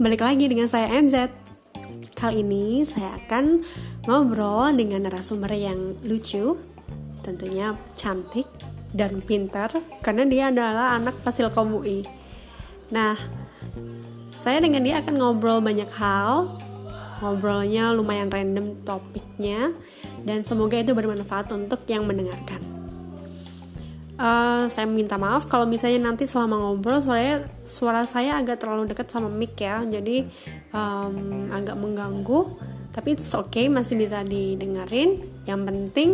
balik lagi dengan saya NZ. Kali ini saya akan ngobrol dengan narasumber yang lucu, tentunya cantik dan pintar karena dia adalah anak Fasilkom UI. Nah, saya dengan dia akan ngobrol banyak hal, ngobrolnya lumayan random topiknya, dan semoga itu bermanfaat untuk yang mendengarkan. Uh, saya minta maaf kalau misalnya nanti selama ngobrol suaranya suara saya agak terlalu dekat sama mic ya jadi um, agak mengganggu tapi it's okay masih bisa didengerin. Yang penting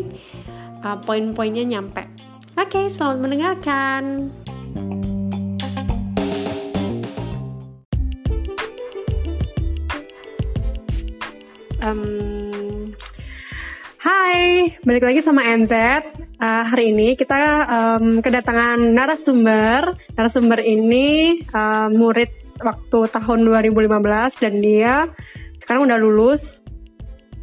uh, poin-poinnya nyampe. Oke okay, selamat mendengarkan. Um, Hai, balik lagi sama NZ uh, hari ini kita um, kedatangan narasumber. Narasumber ini uh, murid waktu tahun 2015 dan dia sekarang udah lulus,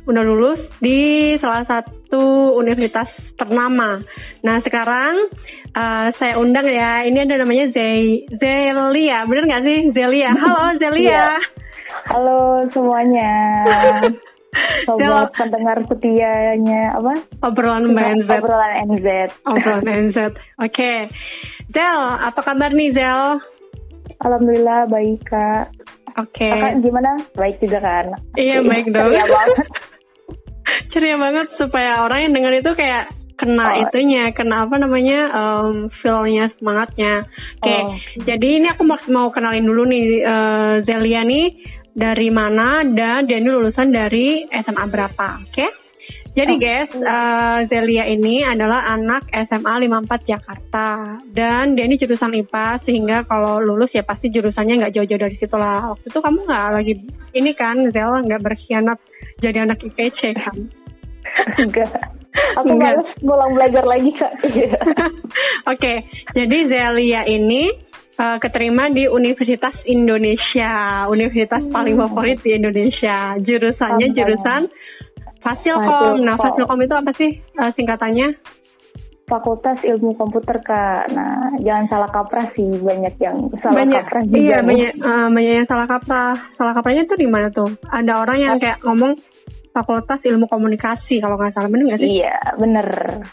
udah lulus di salah satu universitas ternama. Nah sekarang uh, saya undang ya, ini ada namanya Zay Zelia, bener nggak sih Zelia? Halo Zelia. Iya. Halo semuanya. Sobat pendengar setianya apa? Obrolan Mbak NZ. Obrolan NZ. Obrolan NZ. Oke. Okay. Zel, apa kabar nih Zel? Alhamdulillah baik kak. Oke. Okay. Kakak gimana? Baik juga kan? Iya baik dong. Ceria banget. Ceria banget supaya orang yang dengar itu kayak kena oh. itunya, kena apa namanya um, feelnya semangatnya. Oke, okay. oh. jadi ini aku mau, mau kenalin dulu nih uh, Zelia nih dari mana dan ini lulusan dari SMA berapa, oke? Okay? Jadi guys, uh, Zelia ini adalah anak SMA 54 Jakarta dan dia ini jurusan IPA sehingga kalau lulus ya pasti jurusannya nggak jauh-jauh dari situ lah. Waktu itu kamu nggak lagi ini kan Zel nggak berkhianat jadi anak IPC kan? Enggak. Aku harus ngulang belajar lagi kak. Oke, okay, jadi Zelia ini uh, keterima di Universitas Indonesia, universitas hmm. paling favorit di Indonesia. Jurusannya Sampai. jurusan Fasilkom. Nah, Fasilkom itu apa sih uh, singkatannya? Fakultas Ilmu Komputer kak. Nah, jangan salah kaprah sih banyak yang salah banyak, kaprah juga. Iya banyak uh, banyak yang salah kaprah. Salah kaprahnya tuh di mana tuh? Ada orang yang kayak ngomong Fakultas Ilmu Komunikasi kalau nggak salah bener nggak sih? Iya bener.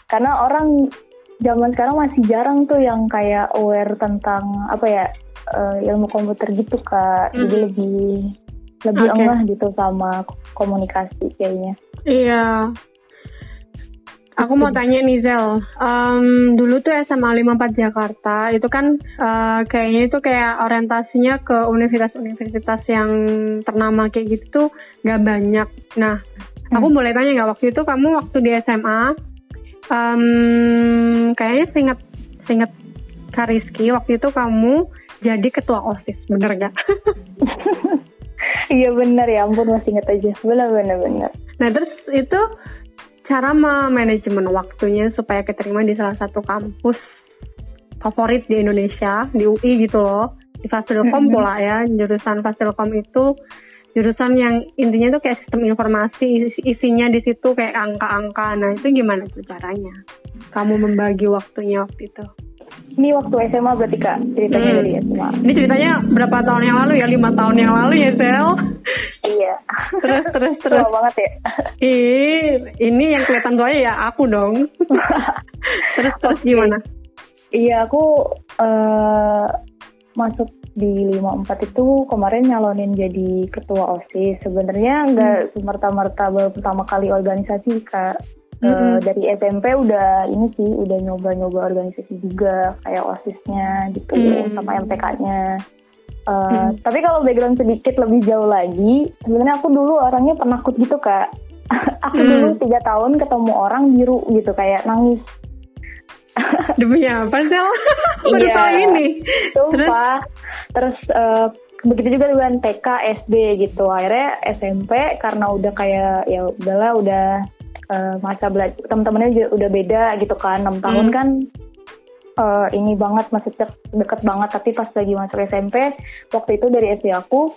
Karena orang zaman sekarang masih jarang tuh yang kayak aware tentang apa ya uh, ilmu komputer gitu kak mm. jadi lebih lebih okay. gitu sama komunikasi kayaknya iya Aku mau tanya nih Zel, um, dulu tuh SMA 54 Jakarta itu kan uh, kayaknya itu kayak orientasinya ke universitas-universitas yang ternama kayak gitu tuh gak banyak. Nah, hmm. aku boleh tanya nggak waktu itu kamu waktu di SMA um, kayaknya seingat seingat Kariski waktu itu kamu jadi ketua osis bener gak? iya bener ya ampun masih inget aja bener bener bener. Nah terus itu cara manajemen waktunya supaya keterima di salah satu kampus favorit di Indonesia di UI gitu loh di Fasilkom mm -hmm. pula ya jurusan Fasilkom itu jurusan yang intinya tuh kayak sistem informasi isinya di situ kayak angka-angka. Nah itu gimana tuh caranya? Kamu membagi waktunya waktu itu? Ini waktu SMA berarti kak ceritanya hmm. dari SMA ini ceritanya berapa tahun yang lalu ya? Lima tahun yang lalu ya Sel? Iya. Terus terus terus. tua banget ya. Ih, ini yang kelihatan tuanya ya aku dong. Terus terus okay. gimana? Iya aku uh, masuk di 54 itu kemarin nyalonin jadi ketua OSIS. Sebenarnya nggak hmm. semerta-merta baru pertama kali organisasi Kak. Eh, hmm. Uh, dari SMP udah ini sih udah nyoba-nyoba organisasi juga kayak OSISnya gitu hmm. sama MPK-nya. Uh, eh, hmm. Tapi kalau background sedikit lebih jauh lagi, sebenarnya aku dulu orangnya penakut gitu kak. aku hmm. dulu tiga tahun ketemu orang biru gitu kayak nangis Demi apa sih? Baru iya, tahu ini. Sumpah. Terus, Terus uh, begitu juga dengan TK, SD gitu. Akhirnya SMP karena udah kayak ya udahlah udah uh, masa belajar teman-temannya udah beda gitu kan. 6 tahun hmm. kan uh, ini banget masih deket, deket banget tapi pas lagi masuk SMP waktu itu dari SD aku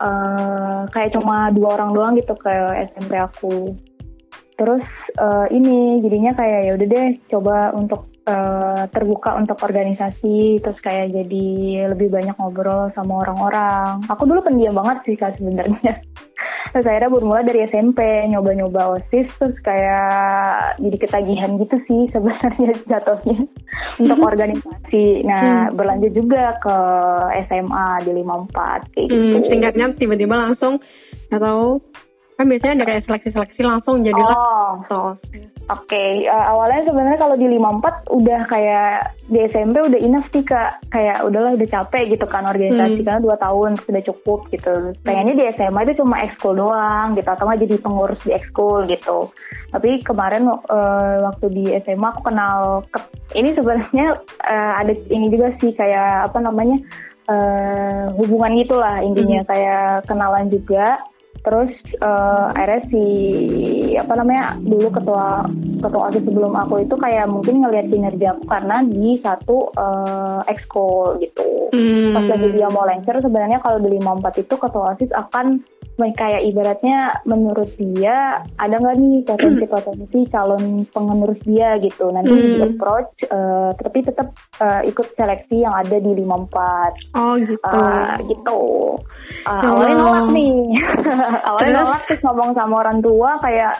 uh, kayak cuma dua orang doang gitu ke SMP aku terus uh, ini jadinya kayak ya udah deh coba untuk uh, terbuka untuk organisasi terus kayak jadi lebih banyak ngobrol sama orang-orang aku dulu pendiam banget sih kak sebenarnya terus akhirnya bermula dari SMP nyoba-nyoba osis terus kayak jadi ketagihan gitu sih sebenarnya jatuhnya untuk mhm. organisasi nah hmm. berlanjut juga ke SMA di 54 kayak hmm, gitu tingkatnya tiba-tiba langsung atau kan biasanya ada kayak seleksi-seleksi langsung jadi oh. Oke, okay. uh, eh, awalnya sebenarnya kalau di 54 udah kayak di SMP udah enough sih kak, kayak udahlah udah capek gitu kan organisasi hmm. karena dua tahun sudah cukup gitu. Pengennya di SMA itu cuma ekskul doang gitu atau nggak jadi pengurus di ekskul gitu. Tapi kemarin uh, waktu di SMA aku kenal ke, ini sebenarnya uh, ada ini juga sih kayak apa namanya uh, hubungan gitulah intinya hmm. kayak kenalan juga terus uh, akhirnya si apa namanya dulu ketua ketua osis sebelum aku itu kayak mungkin ngelihat kinerja aku karena di satu uh, exco hmm. pas lagi dia mau lengser sebenarnya kalau di 54 itu ketua osis akan kayak ibaratnya menurut dia ada nggak nih potensi-potensi calon pengenurus dia gitu. Nanti hmm. di approach uh, tapi tetap uh, ikut seleksi yang ada di 54 oh gitu. Uh, gitu. Uh, awalnya nolak nih. Awalnya nolak terus ngomong sama orang tua kayak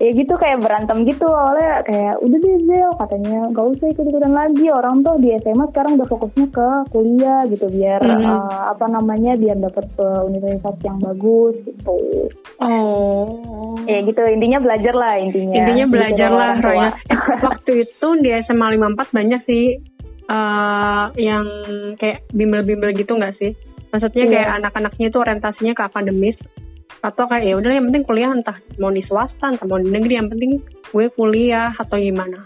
ya gitu kayak berantem gitu awalnya kayak udah deh Zel katanya. Gak usah ikut ikutan lagi. Orang tuh di SMA sekarang udah fokusnya ke kuliah gitu biar mm -hmm. uh, apa namanya biar dapat uh, universitas yang bagus gitu. Oh. Ya gitu intinya belajar lah intinya. Intinya gitu belajar lah Roya. waktu itu di SMA 54 banyak sih uh, yang kayak bimbel-bimbel gitu nggak sih? Maksudnya yeah. kayak anak-anaknya itu orientasinya ke akademis atau kayak ya udah yang penting kuliah entah mau di swasta entah mau di negeri yang penting gue kuliah atau gimana?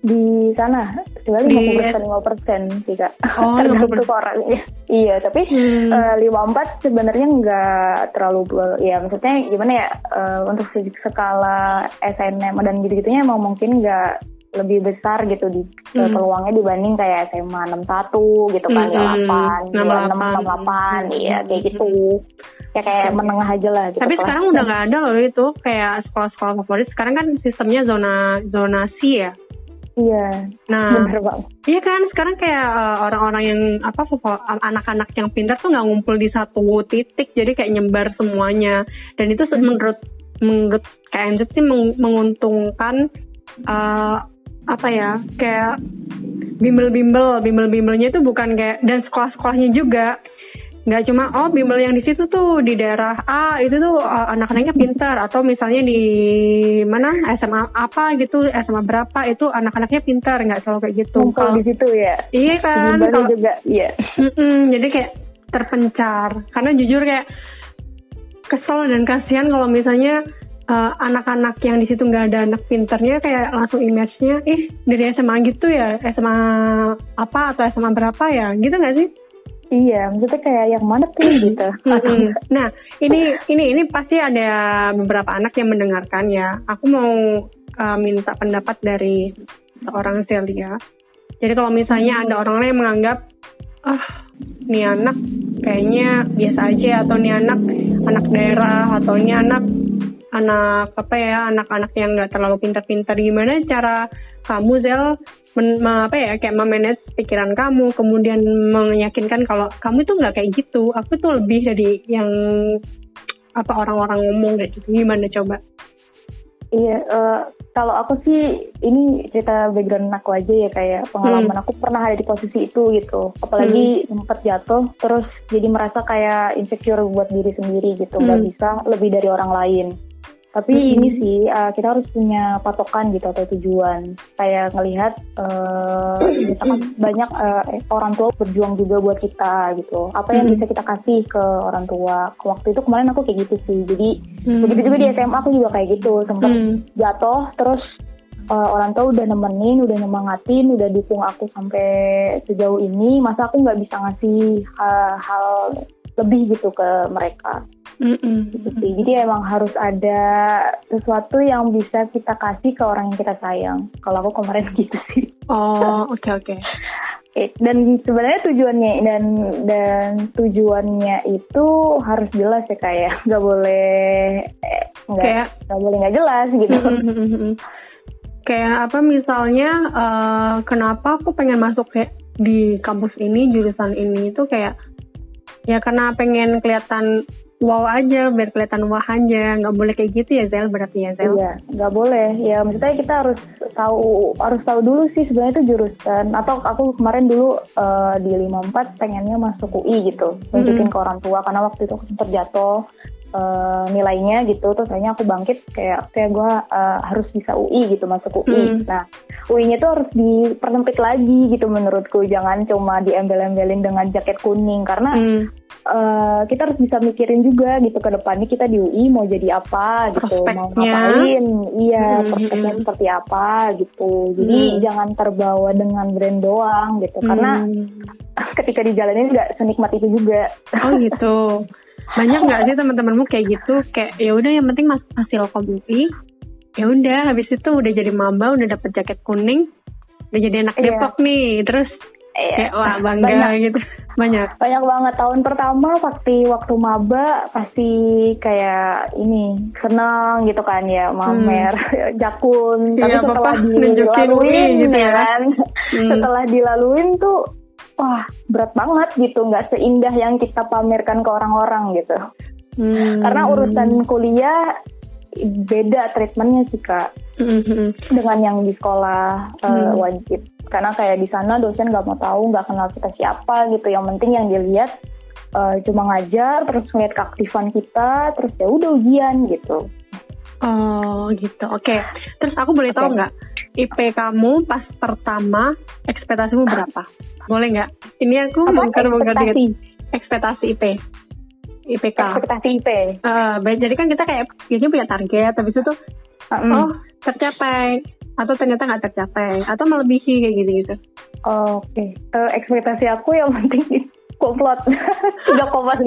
Di sana sebenarnya lima persen lima persen sih kak. Oh, tergantung orangnya iya. Tapi hmm. uh, lima empat sebenarnya nggak terlalu ya maksudnya gimana ya uh, untuk skala SNM dan gitu gitunya emang mungkin nggak lebih besar gitu di hmm. peluangnya dibanding kayak SMA 61 gitu kan hmm. 8 68 iya kayak gitu ya kayak menengah aja lah gitu tapi sekarang udah nggak ada loh itu kayak sekolah-sekolah favorit sekarang kan sistemnya zona zonasi ya Iya. Nah, bener banget. Iya kan, sekarang kayak uh, orang-orang yang apa anak-anak yang pintar tuh nggak ngumpul di satu titik, jadi kayak nyebar semuanya. Dan itu hmm. menurut menurut KMZ sih menguntungkan uh, apa ya kayak bimbel-bimbel. Bimbel-bimbelnya itu bukan kayak dan sekolah-sekolahnya juga. Nggak cuma oh bimbel yang di situ tuh di daerah A itu tuh uh, anak-anaknya pintar. Atau misalnya di mana SMA apa gitu SMA berapa itu anak-anaknya pintar. Nggak selalu kayak gitu. Kalau di situ ya? Iya kan kalau juga iya. Jadi kayak terpencar. Karena jujur kayak kesel dan kasihan kalau misalnya uh, anak-anak yang di situ nggak ada anak pinternya kayak langsung image-nya ih dari SMA gitu ya SMA apa atau SMA berapa ya gitu nggak sih Iya, maksudnya kayak yang mana tuh gitu. nah, ini ini ini pasti ada beberapa anak yang mendengarkan ya. Aku mau uh, minta pendapat dari seorang Celia. Jadi kalau misalnya ada orang lain yang menganggap ah nih anak kayaknya biasa aja atau nih anak anak daerah atau nih anak anak apa ya anak-anak yang nggak terlalu pintar-pintar gimana cara kamu Zel men, apa ya kayak memanage pikiran kamu kemudian meyakinkan kalau kamu itu nggak kayak gitu aku tuh lebih dari yang apa orang-orang ngomong kayak gitu gimana coba Iya, uh, kalau aku sih ini cerita background aku aja ya kayak pengalaman hmm. aku pernah ada di posisi itu gitu. Apalagi hmm. sempat jatuh terus jadi merasa kayak insecure buat diri sendiri gitu, nggak hmm. bisa lebih dari orang lain. Tapi hmm. ini sih uh, kita harus punya patokan gitu atau tujuan. Kayak ngelihat uh, banyak uh, orang tua berjuang juga buat kita gitu. Apa yang hmm. bisa kita kasih ke orang tua. Waktu itu kemarin aku kayak gitu sih. Jadi hmm. begitu juga di SMA aku juga kayak gitu. Sempat hmm. jatuh terus uh, orang tua udah nemenin, udah nyemangatin, udah dukung aku sampai sejauh ini. Masa aku nggak bisa ngasih hal, hal lebih gitu ke mereka. Mm-mm. Gitu sih. Jadi emang harus ada sesuatu yang bisa kita kasih ke orang yang kita sayang. Kalau aku kemarin gitu sih. Oh, oke okay, oke. Okay. dan sebenarnya tujuannya dan dan tujuannya itu harus jelas ya kayak ya. nggak boleh eh, nggak nggak boleh nggak jelas gitu. kayak apa misalnya uh, kenapa aku pengen masuk kayak di kampus ini jurusan ini itu kayak ya karena pengen kelihatan wow aja biar kelihatan wah aja. Nggak boleh kayak gitu ya Zel berarti ya Zel? Iya nggak boleh. Ya maksudnya kita harus tahu harus tahu dulu sih sebenarnya itu jurusan. Atau aku kemarin dulu uh, di 54 pengennya masuk UI gitu nunjukin hmm. ke orang tua. Karena waktu itu aku terjatuh uh, nilainya gitu. Terus akhirnya aku bangkit kayak kayak gue uh, harus bisa UI gitu masuk UI hmm. nah UI-nya tuh harus dipersempit lagi gitu menurutku. Jangan cuma diembel-embelin dengan jaket kuning. Karena hmm. uh, kita harus bisa mikirin juga gitu ke depannya kita di UI mau jadi apa gitu. Mau ngapain? Iya hmm. prospeknya seperti apa gitu. Jadi hmm. jangan terbawa dengan brand doang gitu. Hmm. karena ketika dijalanin nggak senikmat itu juga. Oh gitu banyak nggak sih teman-temanmu kayak gitu kayak ya udah yang penting mas hasil komisi ya udah habis itu udah jadi mamba udah dapet jaket kuning udah jadi anak yeah. Depok nih terus Iya. Kayak wah bangga banyak, gitu. Banyak. Banyak banget tahun pertama pasti waktu maba pasti kayak ini senang gitu kan ya mamer hmm. jakun tapi iya, setelah dilaluin gitu ya kan hmm. setelah dilaluin tuh wah berat banget gitu nggak seindah yang kita pamerkan ke orang-orang gitu. Hmm. Karena urusan kuliah beda treatmentnya sih kak mm -hmm. dengan yang di sekolah uh, wajib karena kayak di sana dosen nggak mau tahu nggak kenal kita siapa gitu yang penting yang dilihat uh, cuma ngajar terus ngeliat keaktifan kita terus ya udah ujian gitu oh gitu oke okay. terus aku boleh okay. tahu nggak IP kamu pas pertama ekspektasimu berapa? Boleh nggak? Ini aku bongkar-bongkar dikit. Ekspektasi. IP IPK ekspektasi IP uh, jadi kan kita kayak biasanya punya target habis itu mm. oh tercapai atau ternyata nggak tercapai atau melebihi kayak gitu gitu oke okay. uh, ekspektasi aku yang penting komplot. 3,51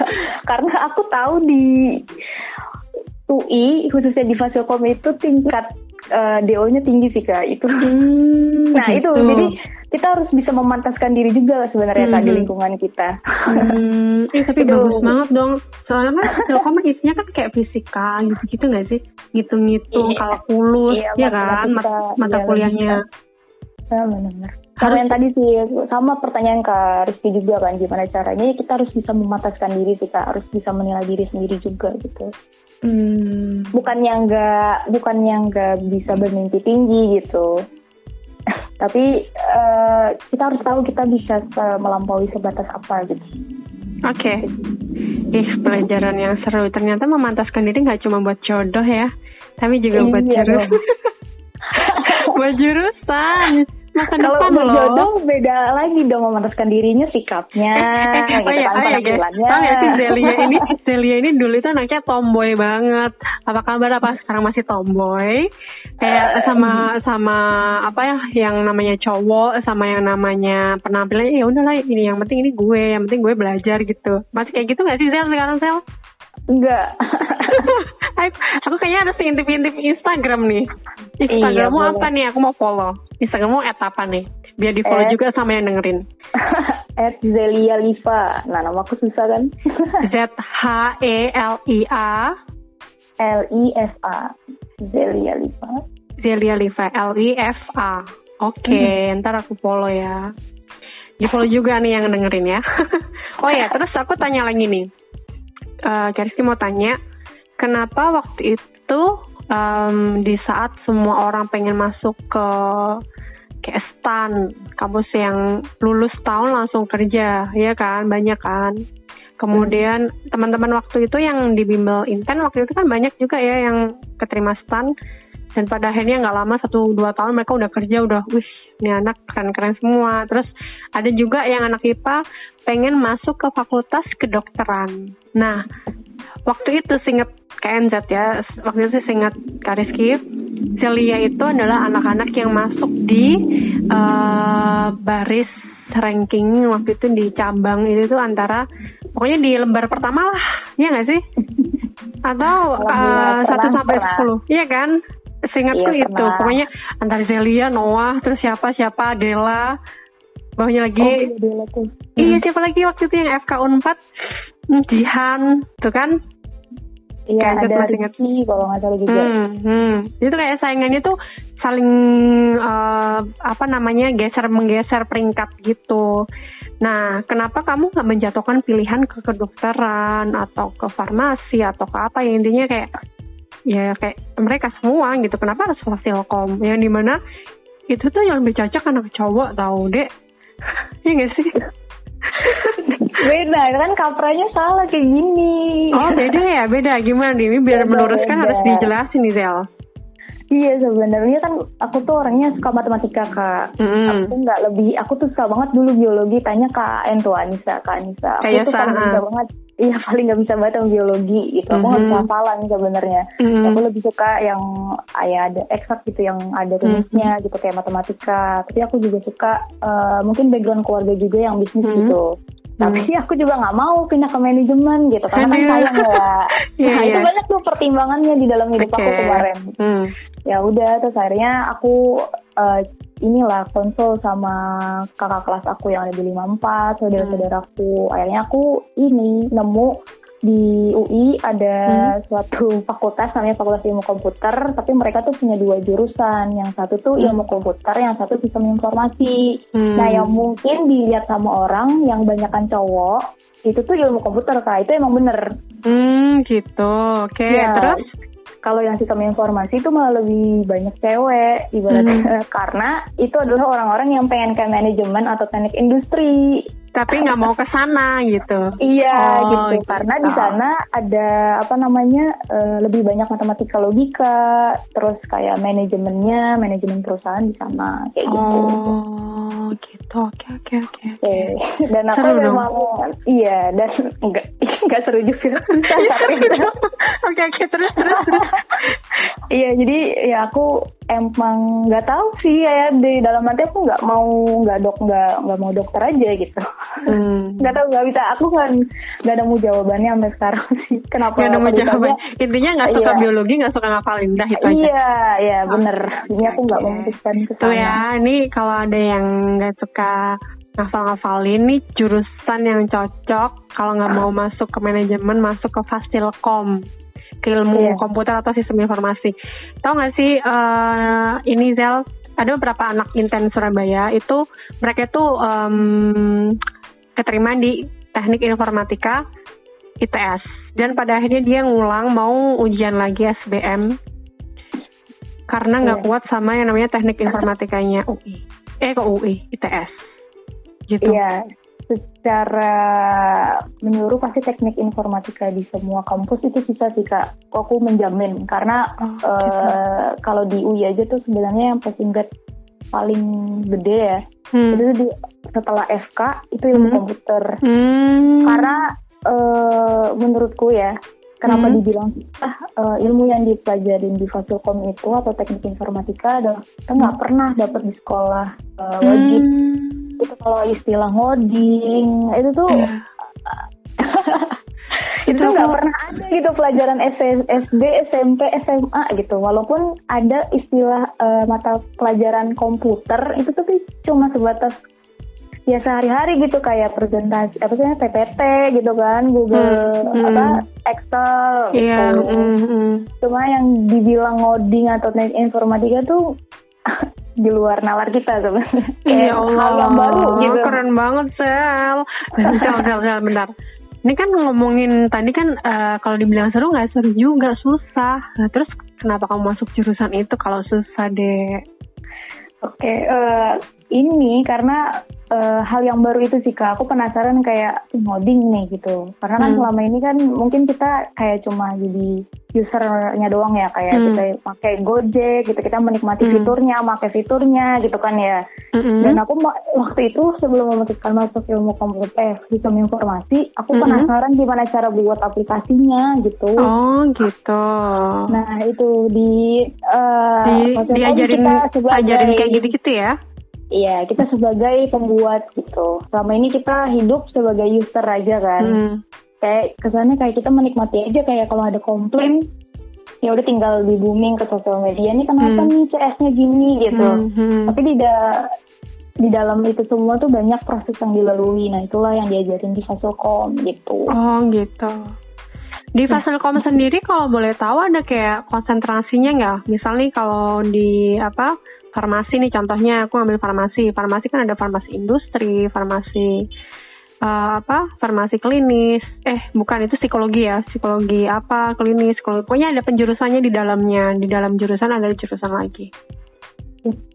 karena aku tahu di UI khususnya di Fasilkom itu tingkat uh, DO-nya tinggi sih kak itu hmm, nah gitu. itu jadi kita harus bisa memantaskan diri juga sebenarnya hmm. kak di hmm. lingkungan kita. Hmm, eh, tapi itu. bagus banget dong. Soalnya kan Telkom isinya kan kayak fisika gitu-gitu nggak sih? Ngitung-ngitung iya. kalkulus, iya, ya kan? Mata, mata iya, kuliahnya. Ya, benar-benar. Sama yang tadi sih, sama pertanyaan Kak Rizky juga kan, gimana caranya ya kita harus bisa memantaskan diri sih Kak, harus bisa menilai diri sendiri juga gitu. Hmm. Bukan yang nggak, bukan yang bisa bermimpi tinggi gitu, tapi uh, kita harus tahu kita bisa melampaui sebatas apa gitu. Oke, okay. Ih, pelajaran yang seru. Ternyata memantaskan diri nggak cuma buat jodoh ya, tapi juga iya, buat jurusan. buat jurusan masa Kalau depan loh. Kalau beda lagi dong memantaskan dirinya sikapnya, eh, eh, gitu oh iya, kan, oh iya, penampilannya. Tahu ya sih Zelia ini, Zelia ini dulu itu anaknya tomboy banget. Apa kabar apa sekarang masih tomboy? Kayak uh, sama sama apa ya yang namanya cowok sama yang namanya penampilannya ya udahlah ini yang penting ini gue, yang penting gue belajar gitu. Masih kayak gitu nggak sih Zel sekarang Zel? Enggak. aku kayaknya harus intip-intip Instagram nih. Instagrammu iya, apa nih? Aku mau follow. Instagrammu at apa nih? Biar di follow juga sama yang dengerin. at Zelia Liva. Nah, nama aku susah kan? Z H E L I A L I F A. Zelia Liva. Zelia Liva L I F A. Oke, okay, hmm. ntar aku follow ya. Di follow juga nih yang dengerin ya. oh ya, terus aku tanya lagi nih uh, mau tanya, kenapa waktu itu um, di saat semua orang pengen masuk ke kayak stan kampus yang lulus tahun langsung kerja, ya kan, banyak kan. Kemudian teman-teman waktu itu yang di bimbel inten waktu itu kan banyak juga ya yang keterima stan dan pada akhirnya nggak lama satu dua tahun mereka udah kerja udah wis ini anak keren keren semua. Terus ada juga yang anak IPA pengen masuk ke fakultas kedokteran. Nah waktu itu singet KNZ ya waktu itu singet Kariski Celia itu adalah anak-anak yang masuk di uh, baris ranking waktu itu di cabang. Itu tuh antara pokoknya di lembar pertama lah ya nggak sih? Atau uh, satu sampai sepuluh. Iya kan seingatku iya, itu pernah. pokoknya antara Zelia Noah terus siapa siapa Dela bawahnya lagi oh, iya, tuh. iya siapa lagi waktu itu yang FK 4 Jihan tuh kan Iya Kayak ada masih ingat. Rizky kalau nggak salah juga. Hmm, hmm. Itu kayak saingannya tuh saling eh, apa namanya geser menggeser peringkat gitu. Nah, kenapa kamu nggak menjatuhkan pilihan ke kedokteran atau ke farmasi atau ke apa ya intinya kayak ya kayak mereka semua gitu. Kenapa harus fasilkom? Yang di mana itu tuh yang lebih cocok anak cowok tahu dek. Iya gak sih? Beda kan kapranya salah kayak gini. Oh beda ya, beda. Gimana nih? Ini biar Beda, meluruskan beda. harus dijelasin nih Zel. Iya sebenarnya kan aku tuh orangnya suka matematika kak. Mm-mm. Aku nggak lebih, aku tuh suka banget dulu biologi. Tanya kak En tuh Anissa, kak Anissa. Aku Kayak tuh bisa banget. Iya paling nggak bisa banget sama biologi gitu. Aku nggak bisa Mhm. hafalan sebenarnya. Mm. Aku lebih suka yang ya ada eksak gitu, yang ada rumusnya Mhm. gitu kayak matematika. Tapi aku juga suka eh, mungkin background keluarga juga yang bisnis Mhm. gitu. Tapi aku juga nggak mau pindah ke manajemen gitu karena kan sayang ya. Iya, nah itu iya. banyak tuh pertimbangannya di dalam hidup aku Oke. kemarin Hmm. ya udah terus akhirnya aku eh, inilah konsul sama kakak kelas aku yang ada di 54 saudara-saudaraku akhirnya aku ini nemu di UI ada suatu fakultas namanya Fakultas Ilmu Komputer tapi mereka tuh punya dua jurusan. Yang satu tuh ilmu komputer yang satu sistem informasi. Hmm. nah yang mungkin dilihat sama orang yang banyakan cowok itu tuh ilmu komputer kak. Itu emang bener. Hmm, gitu. Oke, Ya, terus? kalau yang sistem informasi itu malah lebih banyak cewek ibaratnya. Karena itu adalah orang-orang yang pengen ke manajemen atau teknik industri Tapi nggak mau ke sana gitu. iya Oh, gitu gitu. karena di sana ada apa namanya eh, lebih banyak matematika logika terus kayak manajemennya manajemen perusahaan di sana kayak gitu Oh, gitu. Oke, oke, oke. Oke. dan aku Seru dong. memang iya dan enggak enggak seru juga Oke, oke, terus, terus, terus. Iya jadi ya aku emang nggak tahu sih ya di dalam hati aku nggak mau nggak dok nggak nggak mau dokter aja gitu Hmm. nggak tahu nggak bisa aku nggak nggak nemu jawabannya sampai sekarang sih kenapa Gak nemu jawaban. Intinya nggak suka Iya. biologi, nggak suka ngafalin. Dah itu aja. iya iya bener ini aku nggak Oke. memutuskan ke Tuh sana ya, ini kalau ada yang nggak suka ngafal-ngafalin nih jurusan yang cocok kalau nggak mau masuk ke manajemen masuk ke fasilkom ilmu Iya. komputer atau sistem informasi. Tahu nggak sih eh, ini Zel? Ada beberapa anak inten Surabaya itu mereka itu em, keterima di teknik informatika ITS dan pada akhirnya dia ngulang mau ujian lagi SBM karena nggak Iya. kuat sama yang namanya teknik informatikanya UI eh ke UI ITS gitu. Iya, secara menyeluruh pasti teknik informatika di semua kampus itu susah sih kak. Aku menjamin karena Oh, eh, kalau di UI aja tuh sebenarnya yang passing grade paling gede ya. Hmm. Itu di, setelah FK itu ilmu Hmm. komputer. Hmm. Karena eh, menurutku ya, kenapa Hmm. dibilang ah eh, ilmu yang dipelajarin di Fasilkom itu atau teknik informatika adalah kita nggak pernah dapat di sekolah eh, wajib Hmm. itu kalau istilah ngoding itu tuh Iya. itu nggak pernah ada gitu pelajaran SD SMP SMA gitu walaupun ada istilah eh, mata pelajaran komputer itu tuh cuma sebatas ya sehari-hari gitu kayak presentasi apa sih PPT gitu kan Google Hmm, hmm. apa Excel Iya. gitu hmm, hmm. cuma yang dibilang ngoding atau teknik informatika tuh di luar nalar kita sebenarnya Ya Allah, hal yang baru gitu keren banget Sel. Sel, Sel, Sel, bentar. Ini kan ngomongin tadi kan eh, kalau dibilang seru nggak seru juga susah. Nah, terus kenapa kamu masuk jurusan itu kalau susah deh? Oke, eh, ini karena eh, hal yang baru itu sih kak. Aku penasaran kayak "Ih, ngoding nih gitu. Karena kan Hmm. selama ini kan mungkin kita kayak cuma jadi usernya doang ya, kayak Hmm. kita pakai Gojek gitu, kita menikmati Hmm. fiturnya, pakai fiturnya gitu kan ya. Mm-mm. Dan aku waktu itu sebelum memutuskan masuk ilmu komputer, eh sistem informasi, aku Mm-mm. penasaran gimana cara buat aplikasinya gitu. Oh gitu. Nah itu di, eh, Di, maksudnya diajarin kita ajarin kayak gitu-gitu ya? Iya, kita sebagai pembuat gitu. Selama ini kita hidup sebagai user aja kan. Hmm. Kayak kesannya kayak kita menikmati aja kayak kalau ada komplain ya udah tinggal di booming ke sosial media nih kenapa Hmm. nih CS-nya gini gitu. Hmm, hmm. Tapi di da- di dalam itu semua tuh banyak proses yang dilalui. Nah, itulah yang diajarin di Fasilkom gitu. Oh gitu. Di Fasilkom sendiri kalau boleh tahu ada kayak konsentrasinya nggak? Misalnya kalau di apa farmasi nih contohnya aku ambil farmasi. Farmasi kan ada farmasi industri, farmasi uh, apa? Farmasi klinis. Eh, bukan itu psikologi ya. Psikologi apa? Klinis, psikologi. Pokoknya ada penjurusannya di dalamnya. Di dalam jurusan ada jurusan lagi.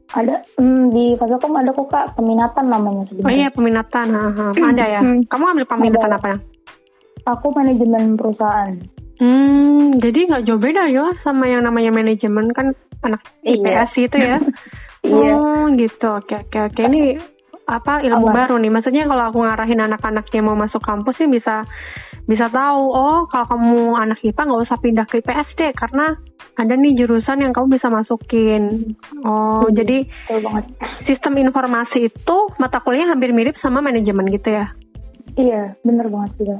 Ada hmm, di Fasilkom ada kok Kak peminatan namanya sebenarnya. Oh iya, peminatan. Ha, ha. Ada ya. Kamu ambil peminatan Ada. apa ya? Aku manajemen perusahaan. Hmm, jadi nggak jauh beda ya sama yang namanya manajemen kan anak Iya. IPS itu ya. Iya. Oh, gitu. Oke, oke, oke. Ini apa ilmu Apa? baru nih? Maksudnya kalau aku ngarahin anak-anak yang mau masuk kampus sih bisa bisa tahu. Oh, kalau kamu anak IPA nggak usah pindah ke IPS deh, karena ada nih jurusan yang kamu bisa masukin. Oh, Hmm. jadi sistem informasi itu mata kuliahnya hampir mirip sama manajemen gitu ya? Iya, bener banget juga.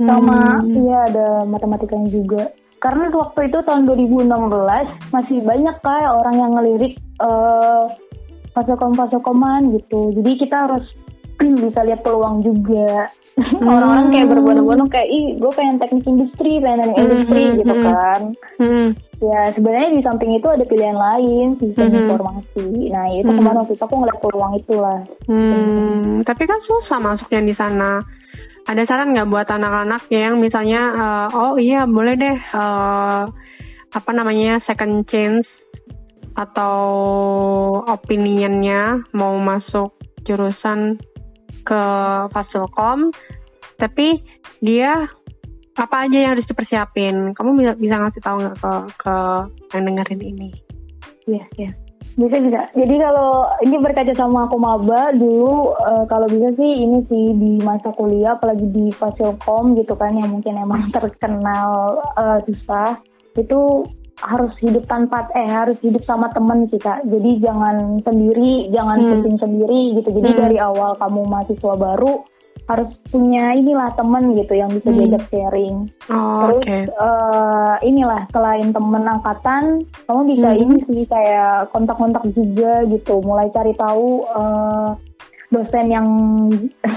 Sama Hmm. iya ada matematikanya juga. Karena waktu itu tahun 2016 masih banyak kayak orang yang ngelirik eh fasilkom-fasilkoman gitu. Jadi kita harus bisa lihat peluang juga. Orang-orang kayak berbondong-bondong kayak ih gue pengen teknik industri, pengen Hmm, industri hmm, gitu hmm. kan. Hmm. Ya sebenarnya di samping itu ada pilihan lain sistem Mhm. informasi. Nah itu Mhm. kemarin waktu itu aku ngeliat peluang itulah. Hmm, tapi kan susah masuknya di sana. Ada saran nggak buat anak-anak yang misalnya, eh, oh iya boleh deh, eh, apa namanya second chance atau opinionnya mau masuk jurusan ke Fasilkom, tapi dia apa aja yang harus dipersiapin? Kamu bisa bisa ngasih tahu nggak ke ke yang dengerin ini? Iya, iya. Bisa bisa. Jadi kalau ini berkaca sama aku maba dulu eh, kalau bisa sih ini sih di masa kuliah apalagi di Fasilkom gitu kan yang mungkin emang terkenal eh, susah itu harus hidup tanpa eh harus hidup sama temen sih kak. Jadi jangan sendiri, jangan Hmm. pusing sendiri gitu. Jadi Hmm. dari awal kamu mahasiswa baru harus punya inilah temen gitu yang bisa Hmm. diajak sharing. Oh, Terus Oke. eh, inilah selain temen angkatan, kamu bisa Mhm. ini sih kayak kontak-kontak juga gitu, mulai cari tahu eh, dosen yang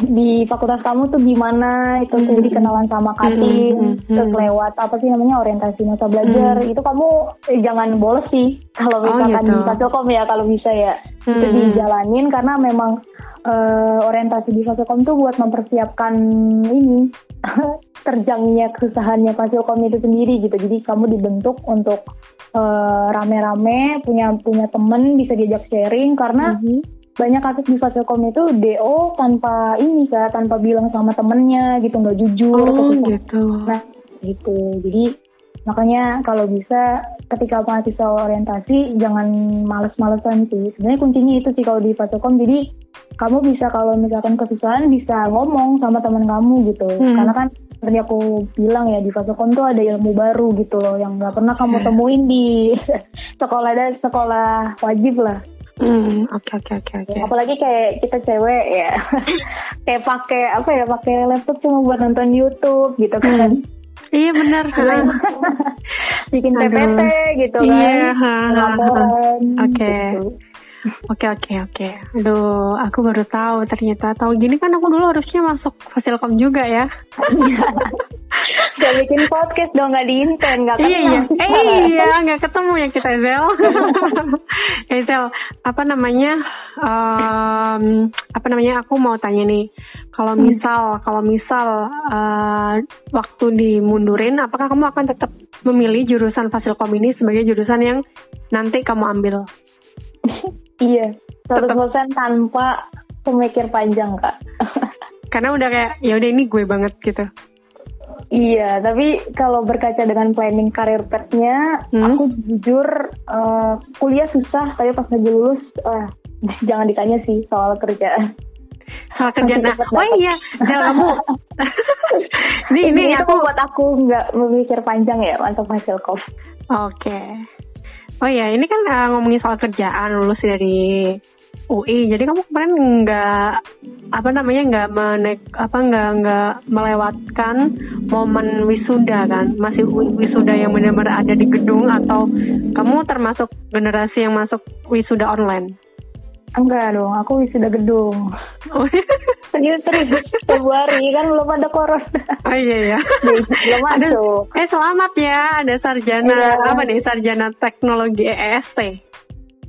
di fakultas kamu tuh gimana, itu tuh Mhm. jadi kenalan sama katin, Mhm, mhm, terus mhm. lewat apa sih namanya orientasi masa belajar, Mhm. itu kamu eh, jangan bolos sih kalau Oh, misalkan gitu. di Fasilkom ya kalau bisa ya itu Mhm. dijalanin karena memang eh, orientasi di Fasilkom tuh buat mempersiapkan ini terjangnya kesusahannya Fasilkom itu sendiri gitu. Jadi kamu dibentuk untuk eh, rame-rame punya punya temen bisa diajak sharing karena Mhm. Banyak kasus di Fasilkom itu DO tanpa ini kan tanpa bilang sama temennya gitu nggak jujur Oh susah gitu. Nah, gitu. Jadi makanya kalau bisa ketika mahasiswa orientasi jangan males-malesan sih. Sebenarnya kuncinya itu sih kalau di Fasilkom. Jadi kamu bisa kalau misalkan kesusahan bisa ngomong sama teman kamu gitu. Hmm. Karena kan seperti aku bilang ya di Fasilkom tuh ada ilmu baru gitu loh yang nggak pernah kamu Oke. temuin di sekolah dan sekolah wajib lah. Hmm, oke oke oke oke. Apalagi kayak kita cewek ya. kayak pakai apa ya pakai laptop cuma buat nonton YouTube gitu kan. Iya benar. bikin. PPT gitu kan Iya, ha, ha, ha. laporan Oke. gitu. Oke oke oke. Aduh, aku baru tahu ternyata. Tahu gini kan aku dulu harusnya masuk Fasilkom juga ya. Gak bikin podcast dong nggak diinten nggak iya iya. kenal. Eh iya, nggak ketemu ya kita Zel. eh Zel, apa namanya? em, apa namanya? Aku mau tanya nih. Kalau Hmm. misal, kalau misal eh, waktu dimundurin, apakah kamu akan tetap memilih jurusan Fasilkom ini sebagai jurusan yang nanti kamu ambil? iya 100% tanpa pemikir panjang kak Karena udah kayak ya udah ini gue banget gitu. iya tapi kalau berkaca dengan planning karir petnya Hmm. aku jujur eh, kuliah susah tapi pas lagi lulus ah, jangan ditanya sih soal kerjaan Soal kerjaan. Nah, oh iya, Zel kamu. ini ini aku buat aku nggak memikir panjang ya untuk hasil kof Oke. Oh ya, ini kan uh, ngomongin soal kerjaan lulus dari UI. Jadi kamu kemarin nggak apa namanya nggak menek apa nggak nggak melewatkan momen wisuda kan? Masih wi- wisuda yang benar-benar ada di gedung atau kamu termasuk generasi yang masuk wisuda online? Enggak dong, aku wisuda gedung. Oh, Serius serius Februari kan belum ada corona. oh iya ya. belum Ada, masuk. eh selamat ya, ada sarjana Iya. apa nih? Sarjana teknologi EST.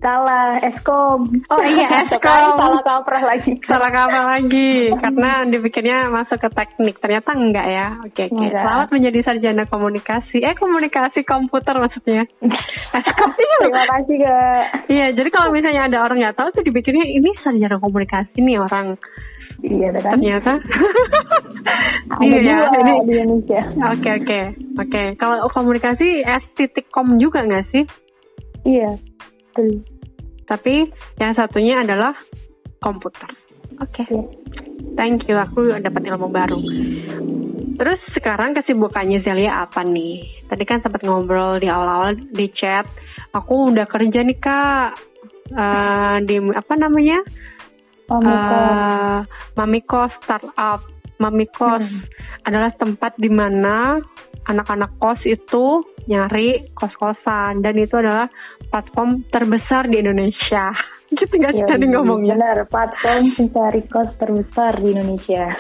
Salah, eskom. Oh iya, Eskom. Salah kaprah lagi. Salah apa lagi? Karena dipikirnya masuk ke teknik, ternyata enggak ya. Oke oke. Enggak. Selamat menjadi sarjana komunikasi. Eh komunikasi komputer maksudnya. Eskom. Terima kasih kak. Iya, jadi kalau misalnya ada orang nggak tahu tuh dipikirnya ini sarjana komunikasi nih orang. Iya kan. Ternyata. Iya ya. Ini. di Indonesia. Oke oke oke. Kalau komunikasi S titik com juga nggak sih? Iya. Betul. Tapi yang satunya adalah komputer. Oke. Iya. Thank you, aku dapat ilmu baru. Terus sekarang kesibukannya Zelia apa nih? Tadi kan sempat ngobrol di awal-awal di chat. Aku udah kerja nih kak Eh, di apa namanya? Mami kok. Eh, Mamiko Startup. Mamikos Hmm. adalah tempat di mana anak-anak kos itu nyari kos-kosan dan itu adalah platform terbesar di Indonesia. Gitu nggak sih Iya, tadi ngomongnya? Benar, platform pencari kos terbesar di Indonesia.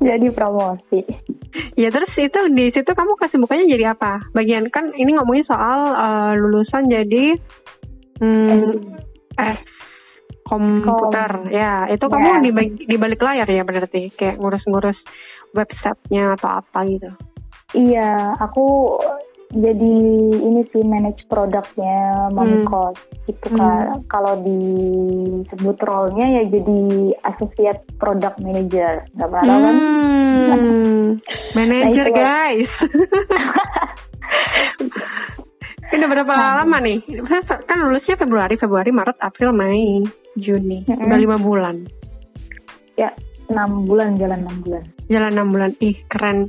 Jadi promosi. Ya terus itu di situ kamu kesibukannya jadi apa? Bagian kan ini ngomongin soal eh, lulusan jadi hmm, S komputer. Ya itu Ya. kamu di bag- di balik layar ya berarti kayak ngurus-ngurus websitenya atau apa gitu. Iya, aku jadi ini sih manage produknya Mami Hmm. Kos gitu Hmm. kan. Kalau disebut role-nya ya jadi associate product manager. Gak tahu kan? Hmm, manager Nah, guys. Udah berapa Nah. lama nih? Kan lulusnya Februari, Februari, Maret, April, Mei, Juni. Mm-mm. Udah lima bulan. Ya, enam bulan jalan enam bulan. Jalan enam bulan. Ih, keren.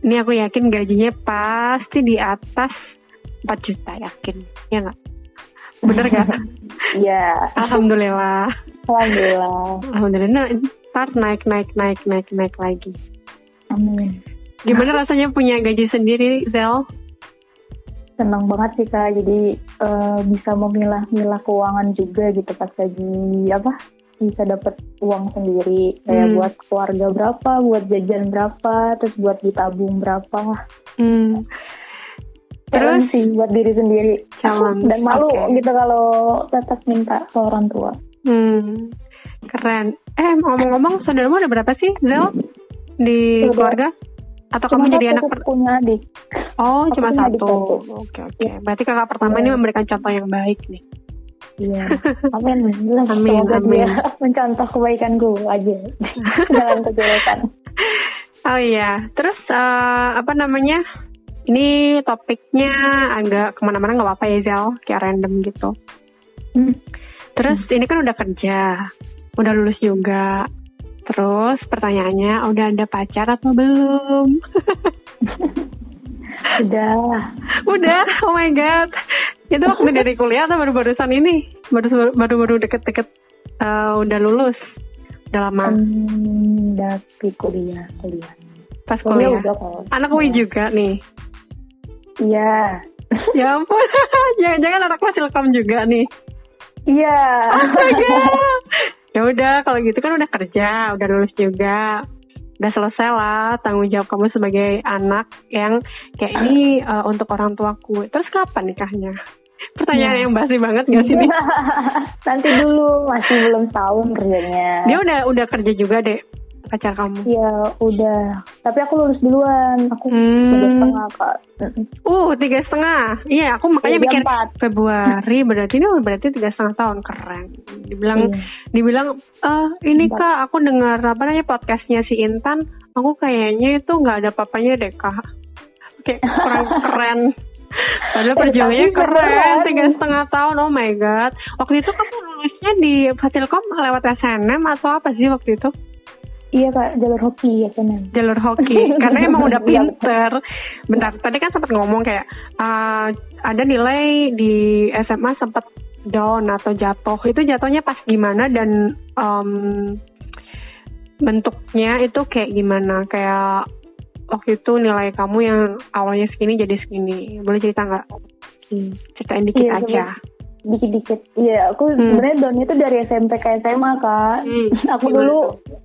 Ini aku yakin gajinya pasti di atas 4 juta, yakin. Ya nggak? Bener gak? Iya, Alhamdulillah. alhamdulillah. Alhamdulillah. Nah, ntar naik, naik, naik, naik, naik lagi. Amin. Gimana rasanya punya gaji sendiri, Zel? Senang banget sih kak, jadi eh, bisa memilah-milah keuangan juga gitu pas lagi apa bisa dapat uang sendiri kayak Hmm. buat keluarga berapa, buat jajan berapa, terus buat ditabung berapa. Hmm. Keren Terus? sih buat diri sendiri. Challenge, Dan malu oke. gitu kalau tetap minta ke orang tua. Hmm, keren. Eh, ngomong-ngomong, saudaramu ada berapa sih, Zel? Di Saudara- keluarga? Atau Cuma kamu jadi anak per... punya adik. Oh, aku cuma satu. Oke, oke. Berarti kakak pertama ini Iya. memberikan contoh yang baik nih. Iya. Amin. Amin, Semoga amin. dia mencontoh kebaikanku aja. Jangan kejelekan. Oh iya, terus eh, apa namanya? Ini topiknya agak ke mana-mana nggak apa-apa ya, Zel? Kayak random gitu. Hmm. Terus ini kan udah kerja, udah lulus juga. Terus pertanyaannya, udah ada pacar atau belum? Udah. Udah, oh my god. Itu waktu dari kuliah atau baru-barusan ini? Baru baru-baru deket-deket eh, udah lulus. Udah lama. Hmm, dari kuliah, kuliah. Pas Kuliah kuliah. udah kok. Anak UI juga nih. Iya. Ya ampun. Jangan-jangan anak Fasilkom juga nih. Iya. Astaga. ya udah, kalau gitu kan udah kerja, udah lulus juga. Udah selesai lah tanggung jawab kamu sebagai anak yang kayak ini eh, untuk orang tuaku. Terus kapan nikahnya? Pertanyaan Ya. yang basi banget gak sih? Nanti dulu, masih belum tahun kerjanya. Dia udah udah kerja juga deh pacar kamu. Iya, udah. Tapi aku lulus duluan. Aku Hmm. tiga setengah kak. Uh, tiga setengah. Iya, aku makanya Tiga pikir empat. Februari berarti ini berarti tiga setengah tahun keren. Dibilang Iya. dibilang eh ini Empat. kak aku dengar apa namanya podcastnya si Intan. Aku kayaknya itu nggak ada papanya deh kak. Kayak kurang keren. Padahal perjuangannya keren, beneran. tiga setengah tahun, oh my god. Waktu itu kamu lulusnya di Fasilkom lewat SNM atau apa sih waktu itu? Iya kak, jalur hoki ya SNM. jalur hoki karena emang udah Iya, pinter. Bentar, tadi kan sempat ngomong kayak uh, ada nilai di SMA sempat down atau jatuh. Itu jatuhnya pas gimana dan um, bentuknya itu kayak gimana? Kayak waktu itu nilai kamu yang awalnya segini jadi segini. Boleh cerita nggak? Hmm. Ceritain dikit Iya, aja. Dikit-dikit. Iya, aku Hmm. sebenarnya downnya itu dari SMP ke SMA kak. Hmm, aku gimana dulu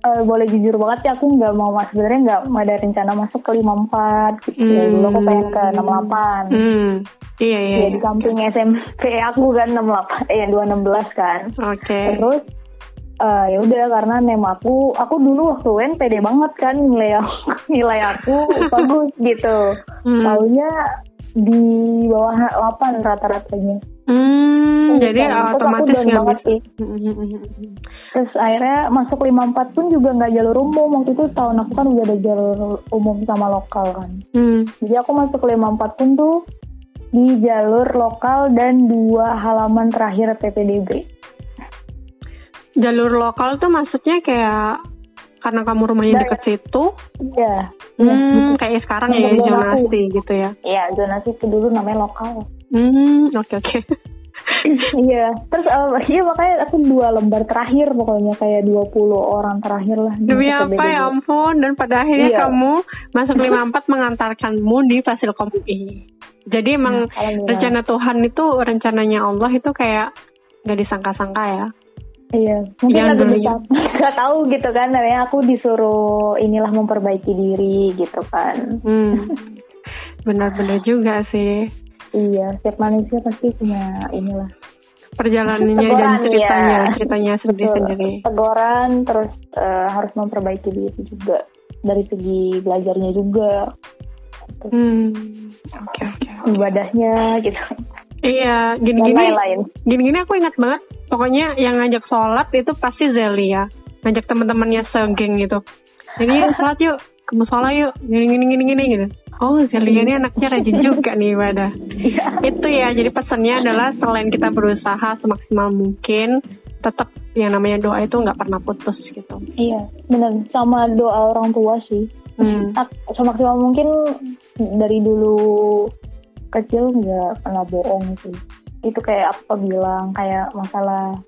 eh, boleh jujur banget ya, aku nggak mau mas sebenarnya nggak ada rencana masuk ke 54 gitu. Hmm. Dulu aku pengen ke 68. Hmm, iya iya. Ya di samping SMP aku kan 68, eh 216 kan. Oke. Terus eh, ya udah karena nem aku, aku dulu waktu UN pede banget kan nilai aku, nilai aku bagus gitu. Hmm. Taunya di bawah 8 rata-ratanya. Hmm, Gitu. jadi aku otomatis nggak bisa. sih. Terus akhirnya masuk 54 pun juga nggak jalur umum. Waktu itu tahun aku kan udah ada jalur umum sama lokal kan. Hmm. Jadi aku masuk 54 pun tuh di jalur lokal dan dua halaman terakhir PPDB. Jalur lokal tuh maksudnya kayak karena kamu rumahnya deket situ, Iya. Iya, hmm, kayak sekarang ya zonasi gitu ya. Iya, zonasi itu dulu namanya lokal. Hmm, oke oke. Iya, terus eh, iya makanya aku dua lembar terakhir pokoknya kayak 20 orang terakhir lah. Demi apa ya ampun dan pada akhirnya Iya. kamu masuk 54 mengantarkanmu di Fasilkom UI. Jadi emang Alhamdulillah. rencana Tuhan itu rencananya Allah itu kayak nggak disangka-sangka ya. Iya, mungkin Yang dulunya. besar. Gak tahu gitu kan, namanya aku disuruh inilah memperbaiki diri gitu kan. Hmm. Benar-benar juga sih Iya, setiap manusia pasti punya inilah. perjalanannya dan Teguran, ceritanya, ya. ceritanya sendiri-sendiri. Teguran, terus eh, harus memperbaiki diri juga dari segi belajarnya juga, Hmm. Oke oke. ibadahnya gitu, Iya, dan gini-gini gini-gini aku ingat banget. Pokoknya yang ngajak sholat itu pasti Zelia. Ngajak teman-temannya segeng gitu. Jadi yuk sholat yuk, ke musola yuk, gini-gini gini-gini gitu. Oh Zelia ini anaknya rajin juga nih ibadah. Itu ya, jadi pesannya adalah selain kita berusaha semaksimal mungkin, tetap yang namanya doa itu nggak pernah putus gitu. Iya, benar. Sama doa orang tua sih. Hmm. Ak- Semaksimal mungkin dari dulu kecil nggak pernah bohong sih. Itu kayak apa bilang kayak masalah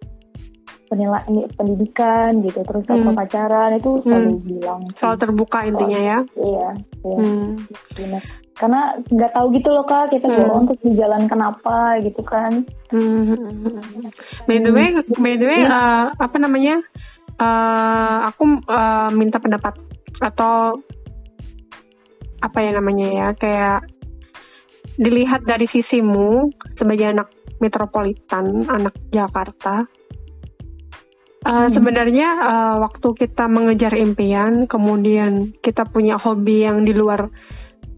penilai ini pendidikan gitu terus apa Hmm. pacaran itu selalu bilang sih. Soal terbuka intinya ya. iya iya Hmm. benar. karena nggak tahu gitu loh kak kita Hmm. bohong terus di jalan kenapa gitu kan Hmm. By the way, by the way, eh, apa namanya? eh, aku eh, minta pendapat atau apa ya namanya ya, kayak dilihat dari sisimu sebagai anak metropolitan, anak Jakarta. Eh, Hmm. Sebenarnya eh, waktu kita mengejar impian, kemudian kita punya hobi yang di luar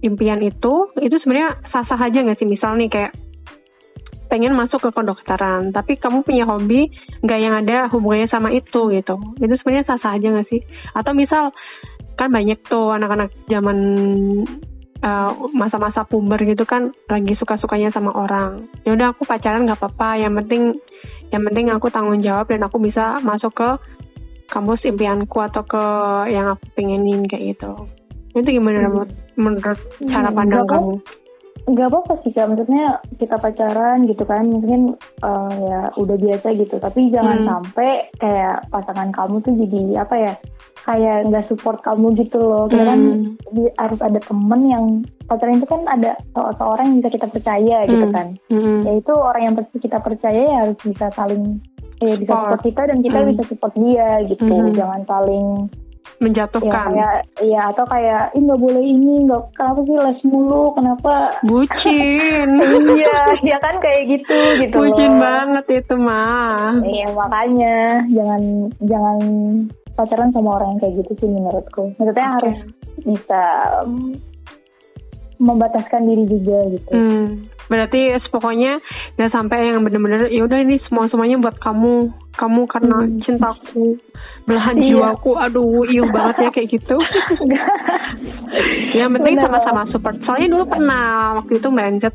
impian itu, itu sebenarnya sah-sah aja nggak sih? Misal nih kayak pengen masuk ke kedokteran, tapi kamu punya hobi nggak yang ada hubungannya sama itu gitu. Itu sebenarnya sah-sah aja nggak sih? Atau misal kan banyak tuh anak-anak zaman uh, masa-masa puber gitu kan lagi suka-sukanya sama orang. Ya udah aku pacaran nggak apa-apa, yang penting yang penting aku tanggung jawab dan aku bisa masuk ke kampus impianku atau ke yang aku pengenin kayak gitu. Itu gimana Hmm. menurut, menurut cara Hmm, pandang nggak kamu? Nggak apa-apa sih kak maksudnya kita pacaran gitu kan mungkin eh, ya udah biasa gitu tapi jangan Hmm. sampai kayak pasangan kamu tuh jadi apa ya kayak nggak support kamu gitu loh kan Hmm. di- harus ada temen yang pacaran itu kan ada se- seorang yang bisa kita percaya gitu Hmm. kan Mm-mm. yaitu orang yang pasti kita percaya ya harus bisa saling eh bisa Support. kita dan kita Hmm. bisa support dia gitu Hmm. jangan saling ya menjatuhkan. kayak ya atau kayak ih nggak boleh ini nggak kenapa sih les mulu kenapa Bucin. iya dia kan kayak gitu gitu Bucin loh. banget itu mah. iya makanya jangan jangan pacaran sama orang yang kayak gitu sih menurutku maksudnya Oke. harus bisa um, membataskan diri juga gitu Hmm, berarti pokoknya nggak sampai yang bener-bener ya udah ini semua semuanya buat kamu, kamu karena Hmm. cintaku, belahan Iya. jiwaku, aduh iu banget ya kayak gitu. yang penting sama-sama support. Soalnya dulu pernah waktu itu Mbak Anjet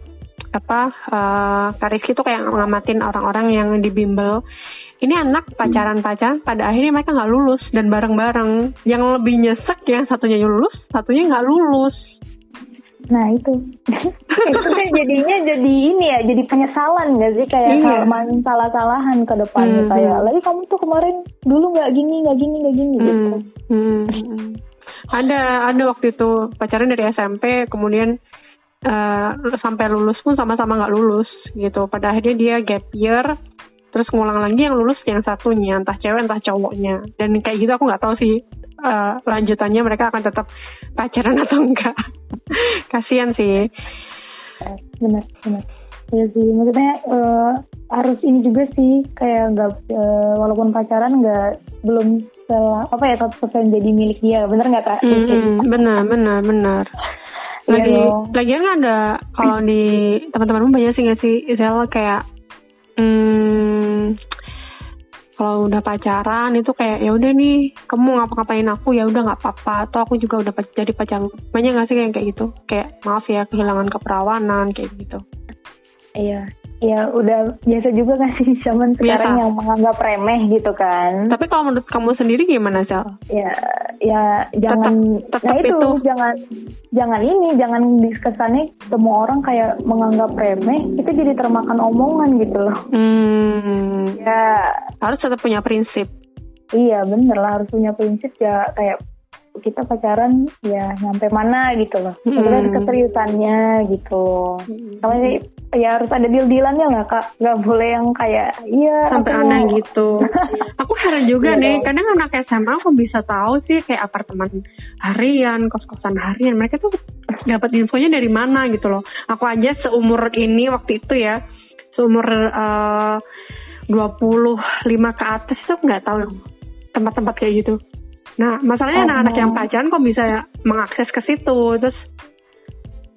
apa uh, Kak Rizky tuh kayak ngamatin orang-orang yang di bimbel. Ini anak pacaran-pacaran, pada akhirnya mereka nggak lulus dan bareng-bareng. Yang lebih nyesek yang satunya lulus, satunya nggak lulus. Nah itu. Itu kan jadinya jadi ini ya jadi penyesalan gak sih? Kayak Iya. salaman salah-salahan ke depannya Hmm. kayak lagi kamu tuh kemarin dulu nggak gini nggak gini nggak gini gitu. Hmm, hmm, hmm. Ada ada waktu itu pacaran dari SMP, kemudian uh, sampai lulus pun sama-sama nggak lulus gitu. Pada akhirnya dia gap year terus ngulang lagi yang lulus yang satunya entah cewek entah cowoknya. Dan kayak gitu aku nggak tahu sih uh, lanjutannya mereka akan tetap pacaran atau enggak kasihan sih benar benar ya sih maksudnya uh, harus ini juga sih kayak nggak uh, walaupun pacaran nggak belum setelah apa ya tetap jadi milik dia bener nggak kak? Mm -hmm, benar benar benar. Lagi iya lagian kan ada kalau di teman-temanmu banyak sih nggak sih Isel kayak hmm, kalau udah pacaran itu kayak ya udah nih kamu ngapa-ngapain aku? Ya udah nggak apa-apa. Atau aku juga udah jadi pacar banyak nggak sih kayak kayak gitu? Kayak maaf ya kehilangan keperawanan kayak gitu iya ya udah biasa juga kan sih zaman sekarang biasa. yang menganggap remeh gitu kan. Tapi kalau menurut kamu sendiri gimana Sal? Ya ya jangan tetap, tetap nah itu, itu jangan jangan ini jangan diskesannya semua orang kayak menganggap remeh itu jadi termakan omongan gitu loh. Hmm. Ya harus tetap punya prinsip. Iya bener lah harus punya prinsip ya kayak kita pacaran ya nyampe mana gitu loh. Sebenarnya hmm. keseriusannya gitu. Hmm. Ya harus ada deal-dealannya nggak kak? Nggak boleh yang kayak iya sampai aku... aneh gitu. aku heran juga yeah. nih, kadang anak SMA aku bisa tahu sih kayak apartemen harian, kos-kosan harian. Mereka tuh dapat infonya dari mana gitu loh. Aku aja seumur ini waktu itu ya, seumur uh, 25 ke atas tuh nggak tahu tempat-tempat kayak gitu. Nah, masalahnya anak-anak yang pacaran kok bisa mengakses ke situ, terus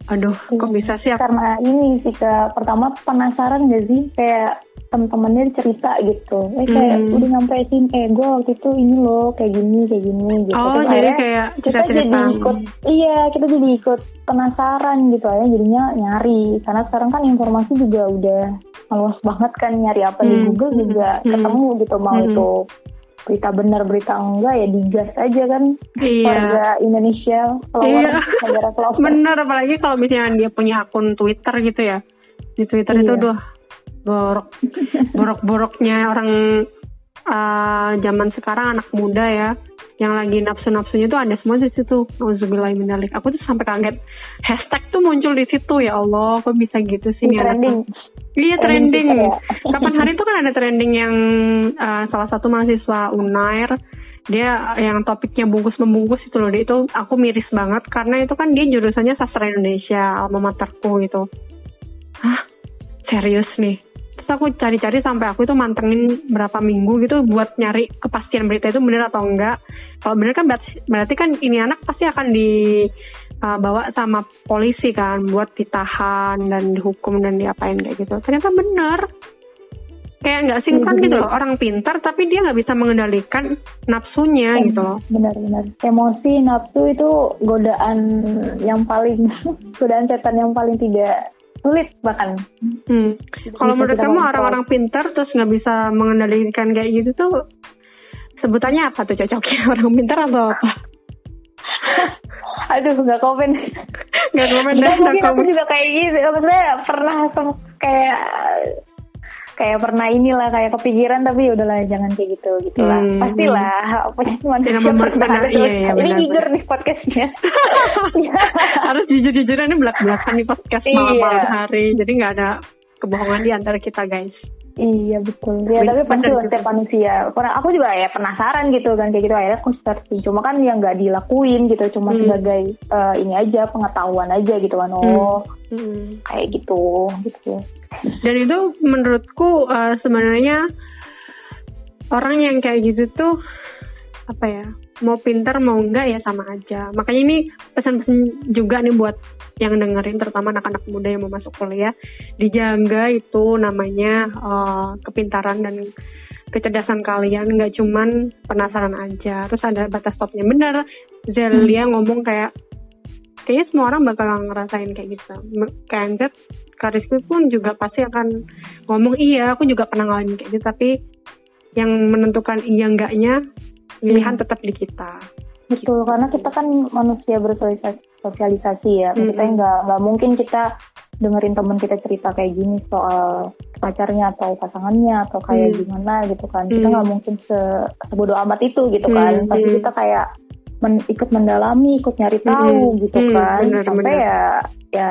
aduh, kok bisa sih? Aku... Karena ini sih ke pertama penasaran gak sih kayak temen-temennya cerita gitu, eh kayak hmm. udah nyampe sini, eh gue waktu itu ini loh kayak gini kayak gini gitu. Oh, terus jadi kayak kita jadi ikut, iya kita jadi ikut penasaran gitu aja jadinya nyari karena sekarang kan informasi juga udah luas banget kan nyari apa hmm. di Google juga hmm. ketemu gitu mau hmm. itu berita benar berita enggak ya digas aja kan iya. warga Indonesia iya. negara bener apalagi kalau misalnya dia punya akun Twitter gitu ya di Twitter iya. itu tuh borok borok boroknya orang uh, zaman sekarang anak muda ya yang lagi nafsu-nafsunya tuh ada semua di situ. Auzubillahiminalik. Aku tuh sampai kaget. Hashtag tuh muncul di situ ya Allah, kok bisa gitu sih nih trending. Iya trending. Ya. Kapan hari itu kan ada trending yang uh, salah satu mahasiswa Unair dia yang topiknya bungkus membungkus itu loh dia itu aku miris banget karena itu kan dia jurusannya sastra Indonesia alma materku gitu. Hah serius nih terus aku cari-cari sampai aku itu mantengin berapa minggu gitu buat nyari kepastian berita itu benar atau enggak. Kalau benar kan berarti, berarti kan ini anak pasti akan dibawa uh, sama polisi kan buat ditahan dan dihukum dan diapain kayak gitu. Ternyata benar kayak nggak sinkron gitu loh orang pintar tapi dia nggak bisa mengendalikan nafsunya gitu loh. benar-benar emosi nafsu itu godaan yang paling godaan setan yang paling tidak sulit bahkan. Hmm. Kalau menurut kamu orang-orang pintar terus nggak bisa mengendalikan kayak gitu tuh sebutannya apa tuh cocoknya orang pintar atau apa? Aduh nggak komen. Nggak komen. Nggak mungkin aku juga kayak gitu. Maksudnya pernah kayak kayak pernah inilah kayak kepikiran tapi ya udahlah jangan kayak gitu gitulah. Hmm. pastilah manusia ada iya, iya, ini jujur nih podcastnya. Harus jujur jujuran ini belak belakan nih podcast iya. malam hari. Jadi nggak ada kebohongan di antara kita guys Iya betul. Ya tapi pasti setiap manusia. Karena aku juga ya penasaran gitu kan kayak gitu akhirnya aku searching. Cuma kan yang nggak dilakuin gitu. Cuma hmm. sebagai uh, ini aja pengetahuan aja gitu kan. Oh hmm. Hmm. kayak gitu gitu. Dan itu menurutku uh, sebenarnya orang yang kayak gitu tuh apa ya mau pinter mau enggak ya sama aja. Makanya ini pesan-pesan juga nih buat yang dengerin terutama anak-anak muda yang mau masuk kuliah. Dijaga itu namanya uh, kepintaran dan kecerdasan kalian. Nggak cuman penasaran aja. Terus ada batas stopnya bener Zelia hmm. ngomong kayak kayaknya semua orang bakal ngerasain kayak gitu. Kayak Karisku pun juga pasti akan ngomong iya aku juga pernah ngalamin kayak gitu. Tapi yang menentukan iya enggaknya pilihan hmm. tetap di kita betul gitu. karena kita kan manusia bersosialisasi ya hmm. kita nggak nggak mungkin kita dengerin teman kita cerita kayak gini soal pacarnya atau pasangannya atau kayak hmm. gimana gitu kan kita nggak hmm. mungkin se sebodoh amat itu gitu kan hmm. pasti kita kayak men, ikut mendalami, ikut nyari tahu Hmm, gitu hmm, kan. benar, Sampai benar. ya ya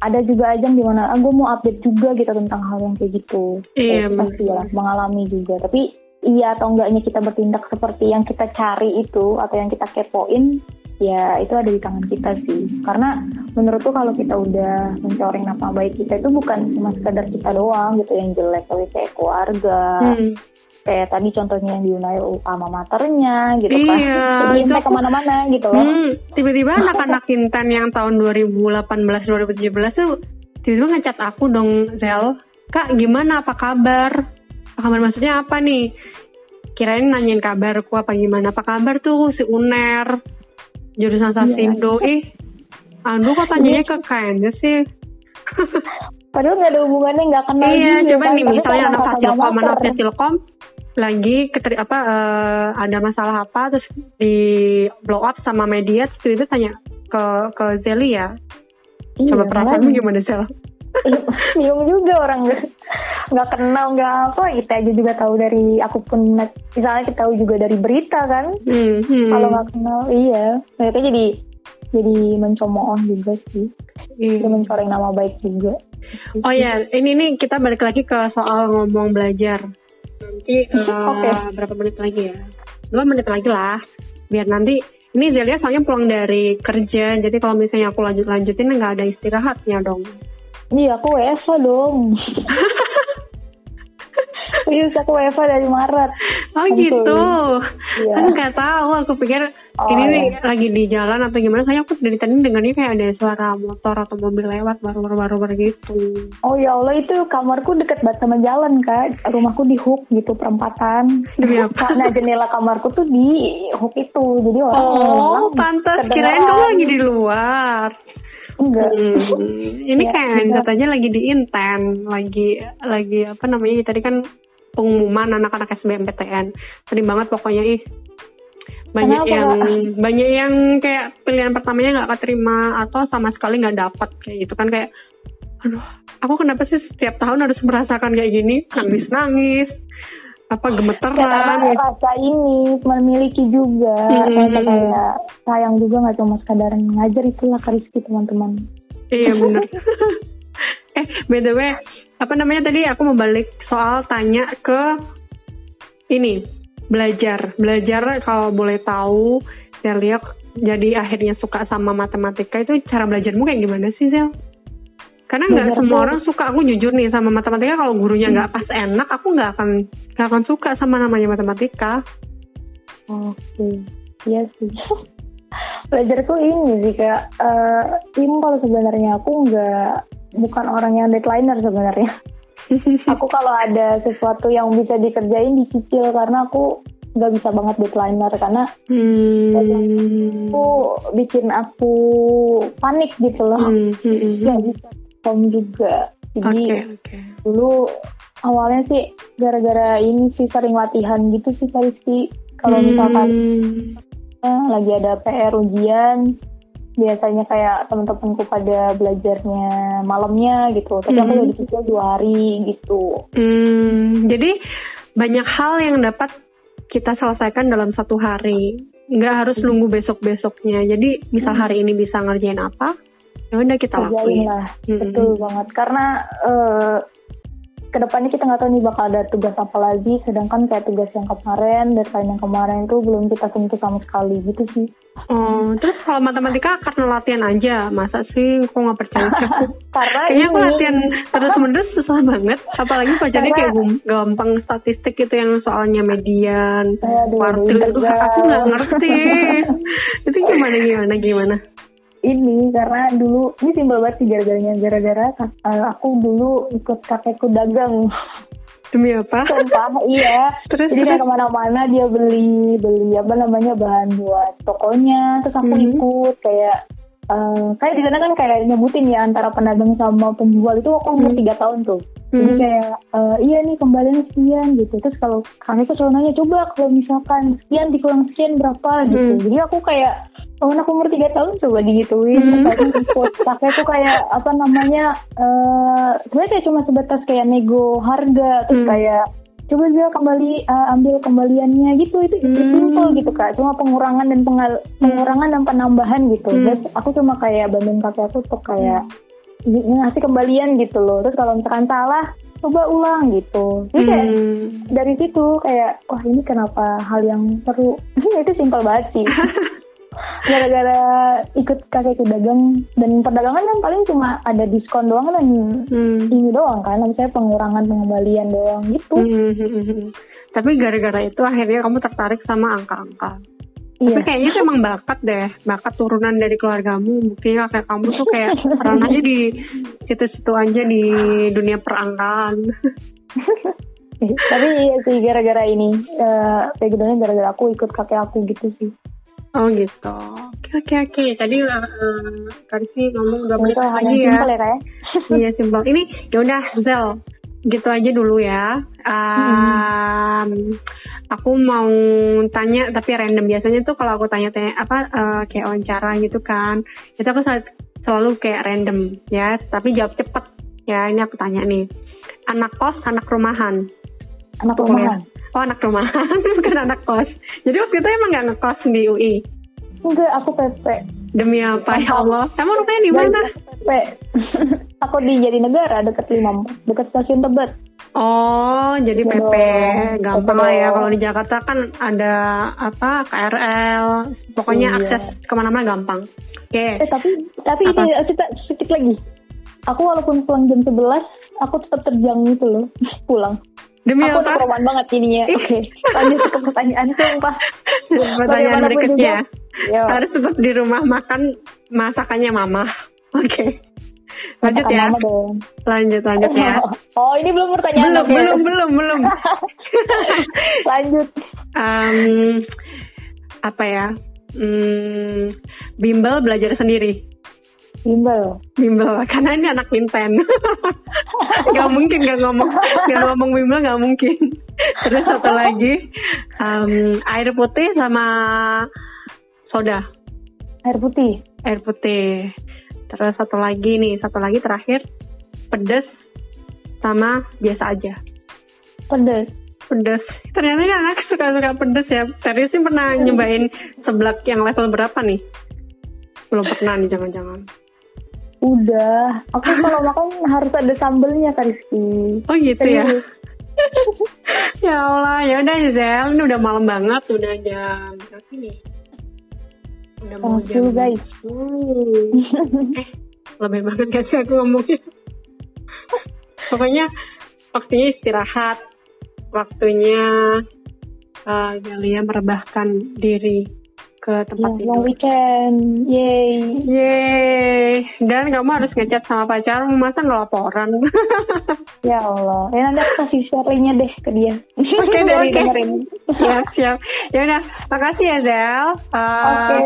ada juga ajang di mana ah, gue mau update juga gitu tentang hal yang kayak gitu. Iya, Eh, pasti lah mengalami juga. Tapi iya atau enggaknya kita bertindak seperti yang kita cari itu atau yang kita kepoin ya itu ada di tangan kita sih. Karena menurutku kalau kita udah mencoreng nama baik kita itu bukan cuma sekedar kita doang gitu yang jelek tapi kayak keluarga. Hmm. kayak tadi contohnya yang diunai sama maternya gitu kan. Iya, jadi itu ke mana-mana gitu loh. Hmm, tiba-tiba anak-anak Intan yang tahun 2018-2017 tuh tiba-tiba ngecat aku dong Zel. Kak gimana? Apa kabar? Apa kabar maksudnya apa nih? Kirain nanyain kabarku apa gimana Apa kabar tuh si Uner Jurusan Iya. Sasindo Ih Aduh kok tanyanya ke kayaknya sih padahal nggak ada hubungannya nggak kenal Iya juga coba kan. nih misalnya anak Fasilkom Anak. Fasilkom lagi keteri apa eh, ada masalah apa terus di blow up sama media terus tiba-tiba tanya ke ke Zeli ya Iya, Coba perasaanmu gimana Sel? Bingung juga orang nggak kenal nggak apa kita aja juga tahu dari aku pun misalnya kita tahu juga dari berita kan Hmm, hmm. kalau nggak kenal iya mereka jadi jadi mencemooh juga sih Iya. jadi mencoreng nama baik juga Oh ya, ini nih kita balik lagi ke soal ngomong belajar. Nanti eh, Oke. berapa menit lagi ya? Dua menit lagi lah. Biar nanti ini Zelia soalnya pulang dari kerja, jadi kalau misalnya aku lanjut lanjutin nggak ada istirahatnya dong. Iya aku WFA dong Iya, aku WFA dari Maret. Oh Tentu. gitu. Iya. Kan nggak tahu. Aku pikir Oh, ini nih iya. lagi di jalan atau gimana. Soalnya aku dari tadi dengarnya kayak ada suara motor atau mobil lewat baru-baru gitu. Oh ya Allah itu kamarku deket banget sama jalan kak. Rumahku di hook gitu perempatan. Demi apa? Nah jendela kamarku tuh di hook itu. Jadi orang Oh, pantas kirain kamu lagi di luar. Enggak. Hmm, ini Ya, kayak bener. katanya lagi di Inten, lagi lagi apa namanya tadi kan pengumuman anak-anak SBMPTN. Sedih banget pokoknya ih. Banyak Kenapa, yang banyak yang kayak pilihan pertamanya nggak keterima atau sama sekali nggak dapat kayak gitu kan kayak aduh aku kenapa sih setiap tahun harus merasakan kayak gini nangis nangis apa Ya, gemeteran gitu. rasa ini memiliki juga Hmm. kayak sayang juga nggak cuma sekadar ngajar itulah Kariski teman-teman Iya bener. eh btw apa namanya tadi aku mau balik soal tanya ke ini belajar belajar kalau boleh tahu saya lihat jadi akhirnya suka sama matematika itu cara belajarmu kayak gimana sih Zel? Karena nggak semua orang suka. Aku jujur nih sama matematika kalau gurunya nggak pas enak aku nggak akan nggak akan suka sama namanya matematika. oke. Iya sih. Belajar tuh ini sih kayak eh simpel sebenarnya. Aku nggak bukan orang yang deadlineer sebenarnya. Aku kalau ada sesuatu yang bisa dikerjain dicicil. Karena aku nggak bisa banget deadlineer. Karena Hmm. itu bikin aku panik gitu loh. Hmm, hmm, hmm. nggak bisa perform juga jadi Oke oke. dulu awalnya sih gara-gara ini sih sering latihan gitu sih Rizky kalau misalkan Hmm. eh, lagi ada PR ujian biasanya kayak teman-temanku pada belajarnya malamnya gitu tapi aku Mhm. udah dicicil dua hari gitu Hmm, jadi banyak hal yang dapat kita selesaikan dalam satu hari. Nggak harus nunggu besok-besoknya. Jadi misal Hmm. hari ini bisa ngerjain apa, ya udah kita lakuin. lah Mm-mm. betul banget karena eh, ke depannya kita nggak tahu nih bakal ada tugas apa lagi sedangkan kayak tugas yang kemarin deadline yang kemarin itu belum kita sentuh sama sekali gitu sih Oh, terus kalau matematika karena latihan aja, masa sih kok nggak percaya aku? karena Kayaknya aku latihan terus-menerus susah banget. Apalagi pelajarannya kayak gampang statistik itu yang soalnya median, kuartil. Integral. aku nggak ngerti. itu gimana gimana gimana? Ini karena dulu ini simpel banget sih gara-garanya gara-gara eh, aku dulu ikut kakekku dagang Demi apa? sumpah iya Terus jadi terus. ke mana-mana dia beli beli apa namanya bahan buat tokonya terus aku Mhm. ikut kayak eh, kayak di sana kan kayak nyebutin ya antara pedagang sama penjual itu aku umur Mhm. tiga tahun tuh jadi Hmm. kayak eh, iya nih kembalian sekian gitu terus kalau kami tuh selalu nanya coba kalau misalkan sekian dikurang sekian berapa gitu Hmm. jadi aku kayak Oh, anak umur tiga tahun coba digituin. Hmm. Ikut pakai tuh kayak apa namanya eh sebenarnya kayak cuma sebatas kayak nego harga. Terus Hmm. kayak coba aja kembali uh, ambil kembaliannya gitu. Itu itu Hmm. simple gitu kak. Cuma pengurangan dan pengal- pengurangan dan penambahan gitu. Hmm. Terus aku cuma kayak bantuin kakek aku untuk kayak ng- ngasih kembalian gitu loh. Terus kalau misalkan salah coba ulang gitu. Jadi kayak Hmm. dari situ kayak wah ini kenapa hal yang seru? Itu simpel banget sih gara-gara ikut kakekku dagang dan perdagangan kan paling cuma ada diskon doang dan Hmm. ini doang kan misalnya pengurangan pengembalian doang gitu Hmm, hmm, hmm, hmm. Tapi gara-gara itu akhirnya kamu tertarik sama angka-angka. Tapi iya kayaknya itu emang bakat deh, bakat turunan dari keluargamu. Buktinya kayak kamu tuh kayak ranahnya di situ-situ aja di dunia perangkaan. tapi iya sih gara-gara ini eh backgroundnya gara-gara aku ikut kakek aku gitu sih Oh gitu. Oke oke oke. Tadi uh, Karisi ngomong udah menit lagi ya. simpel ya kayak Iya simpel. Ini yaudah Zel, gitu aja dulu ya. Um, Aku mau tanya tapi random. Biasanya tuh kalau aku tanya-tanya apa uh, kayak wawancara gitu kan, itu aku selalu, kayak random ya. Tapi jawab cepet ya. Ini aku tanya nih. Anak kos, anak rumahan. anak rumahan Oh anak rumahan, bukan anak kos. Jadi waktu itu emang gak ngekos di UI. enggak aku PP Demi apa ya Allah? Emang rumahnya di mana? PP aku di Jatinegara deket lima deket stasiun Tebet Oh, jadi Iya PP gampang lah ya. Kalau di Jakarta kan ada apa KRL, pokoknya Iya. akses ke mana-mana gampang. Oke, eh tapi tapi Apa? ini kita sedikit lagi aku walaupun pulang jam 11 aku tetap terjang gitu loh pulang demi aku apa? trauma banget ininya oke lanjut ke pertanyaan sumpah Pertanyaan Bagaimanapun berikutnya. ya Harus tetap di rumah makan masakannya mama. Oke. Lanjut masakan ya. mama dong Lanjut lanjut ya. oh ini belum pertanyaan belum oke. belum belum belum. lanjut Em, apa ya? Hmm, bimbel belajar sendiri. Bimbel bimbel karena ini anak Minten gak mungkin gak ngomong. Gak ngomong bimbel gak mungkin. Terus satu lagi em, air putih sama soda. Air putih. Air putih. Terus satu lagi nih satu lagi terakhir. Pedas sama biasa aja. Pedes pedas. Ternyata ya anak suka suka pedas ya. Serius sih pernah nyobain seblak yang level berapa nih? Belum pernah nih jangan-jangan udah aku kalau makan harus ada sambelnya Kak Rizky Oh gitu ya. Serius. ya Allah, ya udah Zel, ini udah malam banget, udah jam berapa nih? Udah mau Thank jam guys. 10. eh, lebih banget gak sih aku ngomongnya? Pokoknya waktunya istirahat, waktunya uh, Galia merebahkan diri ke tempat Ya, long weekend. Yay. Yeay, dan kamu harus ngechat sama pacarmu, masa nggak laporan? ya Allah. Ya nanti aku kasih share linknya deh ke dia. Oke oke. dengerin. Siap siap. Ya udah makasih ya Zel Uh, oke.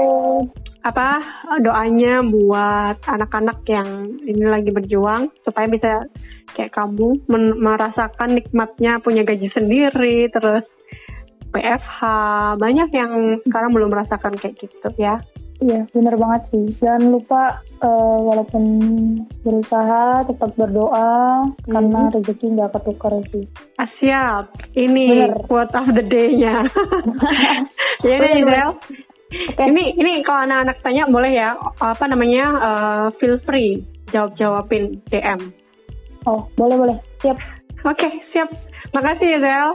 apa doanya buat anak-anak yang ini lagi berjuang supaya bisa kayak kamu merasakan nikmatnya punya gaji sendiri terus PFH banyak yang sekarang belum merasakan kayak gitu ya Iya, bener banget sih. Jangan lupa eh, walaupun berusaha tetap berdoa karena rezeki nggak ketukar sih. ah, siap ini Bener. quote of the day-nya ya Zel Oke. Ini ini kalau anak-anak tanya boleh ya apa namanya uh, feel free jawab jawabin DM. Oh, boleh boleh. Siap. Oke siap. Makasih ya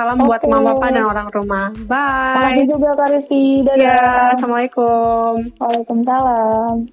Salam buat Oke. mama papa dan orang rumah. Bye. juga Kak Rizky. Ya, Dadah. assalamualaikum. Waalaikumsalam.